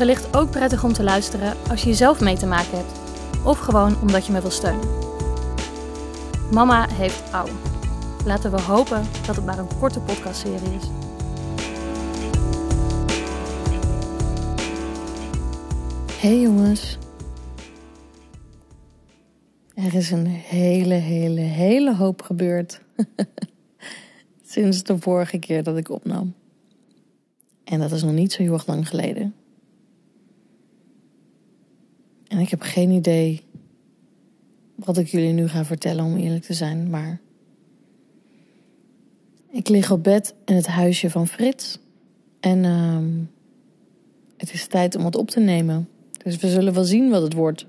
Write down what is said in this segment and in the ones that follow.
wellicht ook prettig om te luisteren als je zelf mee te maken hebt. Of gewoon omdat je me wil steunen. Mama heeft ouw. Laten we hopen dat het maar een korte podcastserie is. Hey jongens. Er is een hele, hele, hele hoop gebeurd. Sinds de vorige keer dat ik opnam. En dat is nog niet zo heel erg lang geleden. En ik heb geen idee wat ik jullie nu ga vertellen, om eerlijk te zijn. Maar ik lig op bed in het huisje van Frits. En uh, het is tijd om wat op te nemen. Dus we zullen wel zien wat het wordt.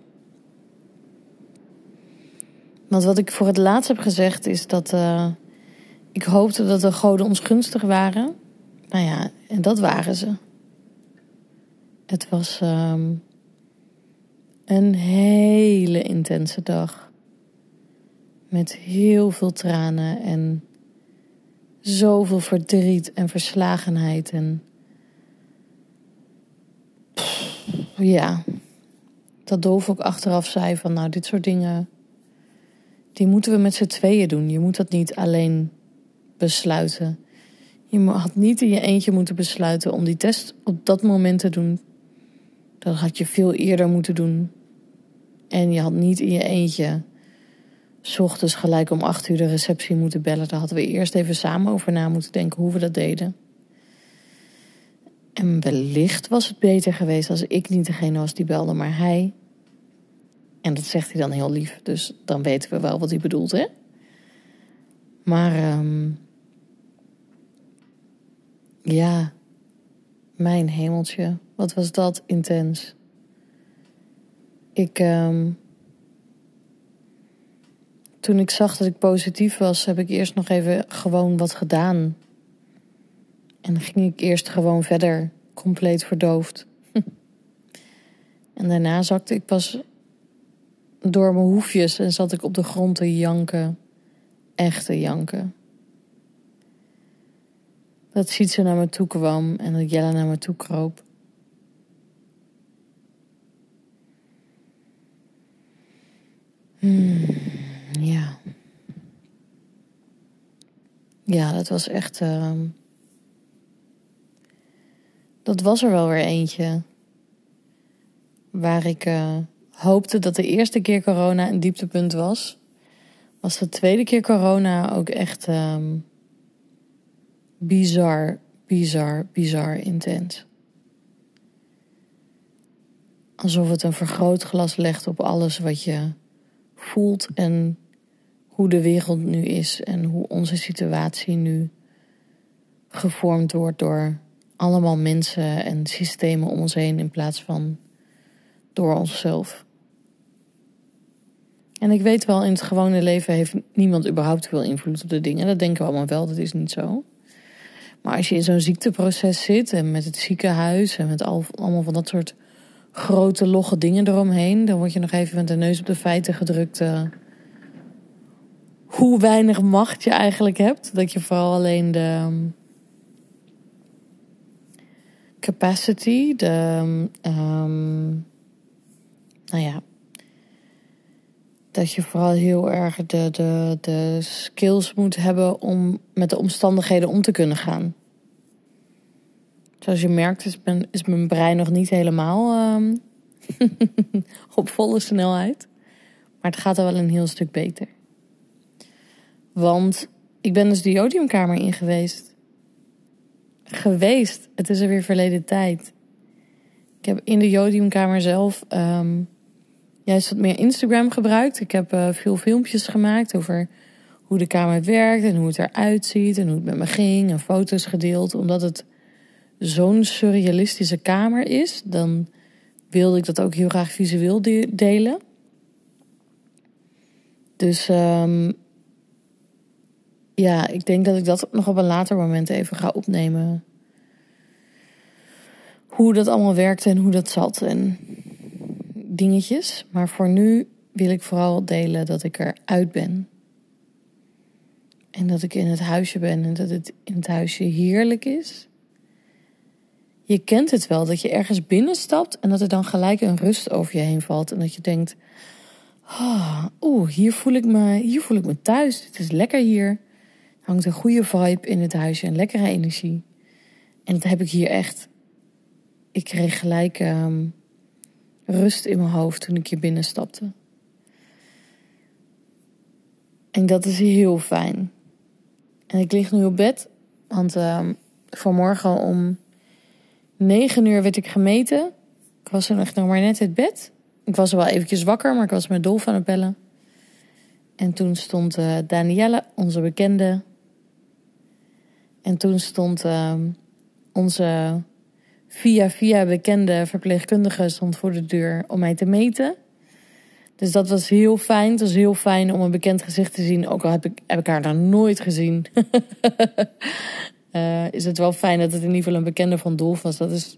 Want wat ik voor het laatst heb gezegd is dat uh, ik hoopte dat de goden ons gunstig waren. Nou ja, en dat waren ze. Het was um, een hele intense dag. Met heel veel tranen en zoveel verdriet en verslagenheid. En ja, dat Dolf ook achteraf zei van nou, dit soort dingen, die moeten we met z'n tweeën doen. Je moet dat niet alleen besluiten. Je had niet in je eentje moeten besluiten om die test op dat moment te doen. Dat had je veel eerder moeten doen. En je had niet in je eentje s ochtends gelijk om acht uur de receptie moeten bellen. Daar hadden we eerst even samen over na moeten denken hoe we dat deden. En wellicht was het beter geweest als ik niet degene was die belde, maar hij. En dat zegt hij dan heel lief, dus dan weten we wel wat hij bedoelt, hè? Maar um, ja, mijn hemeltje, wat was dat intens. Ik, um, toen ik zag dat ik positief was, heb ik eerst nog even gewoon wat gedaan. En ging ik eerst gewoon verder, compleet verdoofd. en daarna zakte ik pas door mijn hoefjes en zat ik op de grond te janken. Echte janken. Dat Sietse naar me toe kwam en dat Jelle naar me toe kroop. Hmm, ja. Ja, dat was echt. Uh, dat was er wel weer eentje. Waar ik uh, hoopte dat de eerste keer corona een dieptepunt was. Was de tweede keer corona ook echt. Uh, bizar, bizar, bizar intens. Alsof het een vergrootglas legt op alles wat je voelt en hoe de wereld nu is en hoe onze situatie nu gevormd wordt door allemaal mensen en systemen om ons heen in plaats van door onszelf. En ik weet wel, in het gewone leven heeft niemand überhaupt veel invloed op de dingen. Dat denken we allemaal wel, dat is niet zo. Maar als je in zo'n ziekteproces zit en met het ziekenhuis en met al, allemaal van dat soort grote logge dingen eromheen, dan word je nog even met de neus op de feiten gedrukt. Uh, hoe weinig macht je eigenlijk hebt. Dat je vooral alleen de um, capacity, de. Um, nou ja. Dat je vooral heel erg de, de, de skills moet hebben om met de omstandigheden om te kunnen gaan. Zoals je merkt is mijn, is mijn brein nog niet helemaal op volle snelheid. Maar het gaat er wel een heel stuk beter. Want ik ben dus de jodiumkamer in geweest. Geweest. Het is er weer verleden tijd. Ik heb in de jodiumkamer zelf um, juist wat meer Instagram gebruikt. Ik heb uh, veel filmpjes gemaakt over hoe de kamer werkt en hoe het eruit ziet en hoe het met me ging. En foto's gedeeld. Omdat het zo'n surrealistische kamer is, dan wilde ik dat ook heel graag visueel delen. Dus um, ja, ik denk dat ik dat nog op een later moment even ga opnemen. Hoe dat allemaal werkte en hoe dat zat en dingetjes. Maar voor nu wil ik vooral delen dat ik eruit ben. En dat ik in het huisje ben en dat het in het huisje heerlijk is. Je kent het wel, dat je ergens binnenstapt en dat er dan gelijk een rust over je heen valt. En dat je denkt, oh, oeh, hier voel ik me, hier voel ik me thuis. Het is lekker hier hangt een goede vibe in het huisje, een lekkere energie. En dat heb ik hier echt. Ik kreeg gelijk ehm, rust in mijn hoofd toen ik hier binnenstapte. En dat is heel fijn. En ik lig nu op bed, want uh, vanmorgen om 9 uur werd ik gemeten. Ik was er nog maar net uit bed. Ik was wel eventjes wakker, maar ik was met Dolf aan het bellen. En toen stond uh, Danielle, onze bekende, en toen stond uh, onze via via bekende verpleegkundige stond voor de deur om mij te meten. Dus dat was heel fijn. Het was heel fijn om een bekend gezicht te zien. Ook al heb ik, heb ik haar nog nooit gezien. uh, is het wel fijn dat het in ieder geval een bekende van Dolf was. Dat is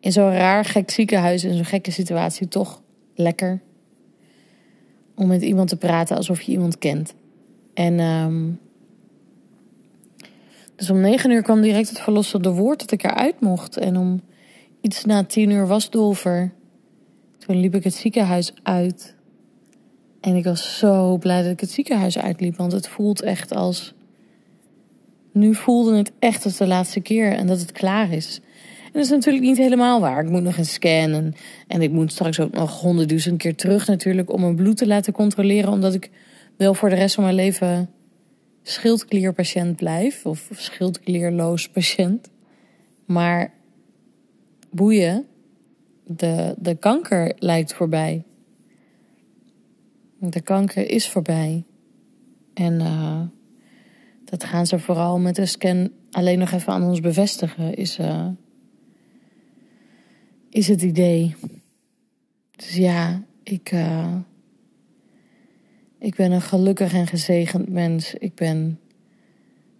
in zo'n raar gek ziekenhuis, in zo'n gekke situatie, toch lekker. Om met iemand te praten alsof je iemand kent. En um, dus om negen uur kwam direct het verlossende woord dat ik eruit mocht. En om iets na tien uur was Dolver. Toen liep ik het ziekenhuis uit. En ik was zo blij dat ik het ziekenhuis uitliep. Want het voelt echt als. Nu voelde het echt als de laatste keer en dat het klaar is. En dat is natuurlijk niet helemaal waar. Ik moet nog een scannen. En ik moet straks ook nog honderdduizend keer terug natuurlijk om mijn bloed te laten controleren. Omdat ik wel voor de rest van mijn leven schildklierpatiënt blijf, of schildklierloos patiënt. Maar boeien, de, de kanker lijkt voorbij. De kanker is voorbij. En uh, dat gaan ze vooral met de scan alleen nog even aan ons bevestigen, is, uh, is het idee. Dus ja, ik. Uh, ik ben een gelukkig en gezegend mens. Ik ben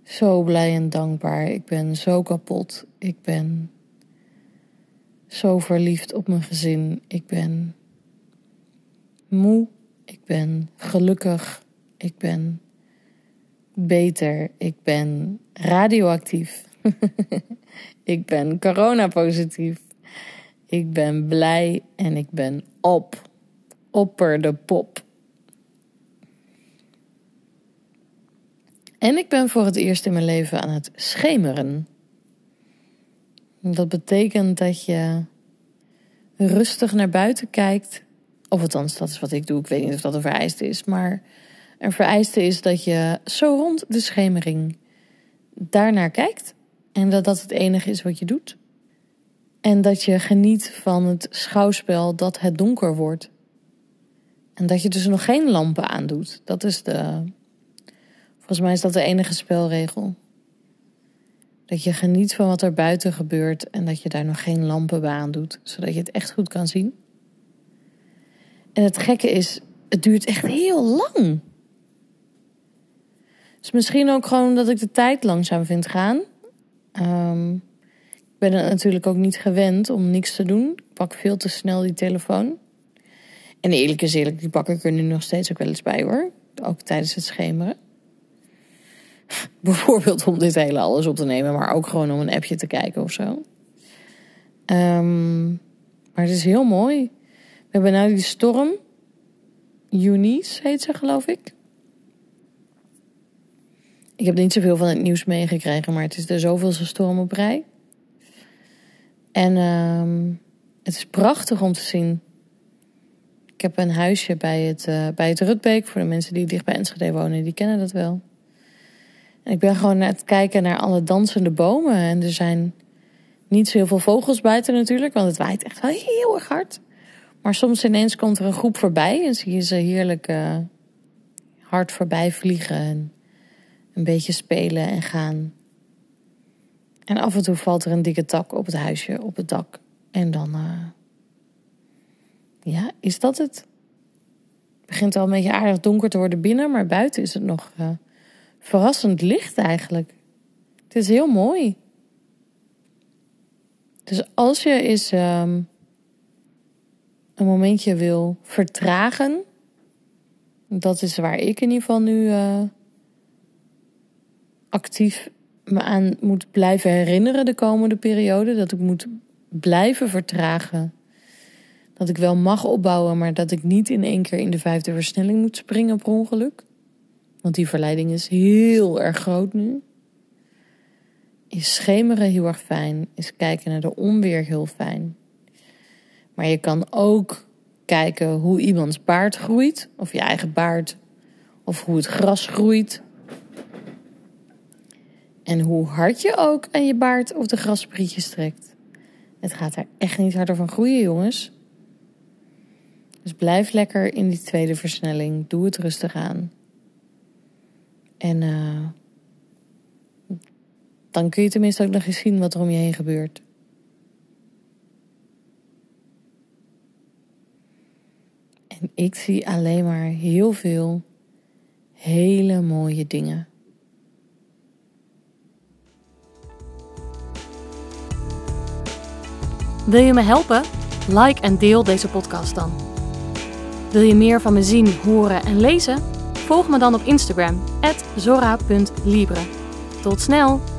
zo blij en dankbaar. Ik ben zo kapot. Ik ben zo verliefd op mijn gezin. Ik ben moe. Ik ben gelukkig. Ik ben beter. Ik ben radioactief. ik ben coronapositief. Ik ben blij en ik ben op. Opper de pop. En ik ben voor het eerst in mijn leven aan het schemeren. Dat betekent dat je rustig naar buiten kijkt. Of althans, dat is wat ik doe. Ik weet niet of dat een vereiste is. Maar een vereiste is dat je zo rond de schemering daarnaar kijkt. En dat dat het enige is wat je doet. En dat je geniet van het schouwspel dat het donker wordt. En dat je dus nog geen lampen aandoet. Dat is de Volgens mij is dat de enige spelregel. Dat je geniet van wat er buiten gebeurt en dat je daar nog geen lampen bij aan doet, zodat je het echt goed kan zien. En het gekke is, het duurt echt heel lang. Dus misschien ook gewoon dat ik de tijd langzaam vind gaan. Um, ik ben het natuurlijk ook niet gewend om niks te doen. Ik pak veel te snel die telefoon. En eerlijk is eerlijk, die pak ik er nu nog steeds ook wel eens bij hoor. Ook tijdens het schemeren. Bijvoorbeeld om dit hele alles op te nemen, maar ook gewoon om een appje te kijken of zo. Um, maar het is heel mooi. We hebben nou die storm. Eunice heet ze, geloof ik. Ik heb niet zoveel van het nieuws meegekregen, maar het is de zoveelste storm op rij. En um, het is prachtig om te zien. Ik heb een huisje bij het, uh, bij het Rutbeek. Voor de mensen die dicht bij Enschede wonen, die kennen dat wel. Ik ben gewoon aan het kijken naar alle dansende bomen. En er zijn niet zo heel veel vogels buiten natuurlijk, want het waait echt wel heel erg hard. Maar soms ineens komt er een groep voorbij en zie je ze heerlijk uh, hard voorbij vliegen. En een beetje spelen en gaan. En af en toe valt er een dikke tak op het huisje, op het dak. En dan uh, Ja, is dat het? Het begint al een beetje aardig donker te worden binnen, maar buiten is het nog uh, verrassend licht eigenlijk. Het is heel mooi. Dus als je eens um, een momentje wil vertragen, dat is waar ik in ieder geval nu uh, actief me aan moet blijven herinneren de komende periode. Dat ik moet blijven vertragen. Dat ik wel mag opbouwen, maar dat ik niet in één keer in de vijfde versnelling moet springen per ongeluk. Want die verleiding is heel erg groot nu. Is schemeren heel erg fijn. Is kijken naar de onweer heel fijn. Maar je kan ook kijken hoe iemands baard groeit. Of je eigen baard. Of hoe het gras groeit. En hoe hard je ook aan je baard of de grassprietjes trekt. Het gaat er echt niet harder van groeien, jongens. Dus blijf lekker in die tweede versnelling. Doe het rustig aan. En uh, dan kun je tenminste ook nog eens zien wat er om je heen gebeurt. En ik zie alleen maar heel veel hele mooie dingen. Wil je me helpen? Like en deel deze podcast dan. Wil je meer van me zien, horen en lezen? Volg me dan op Instagram, zora.libre. Tot snel!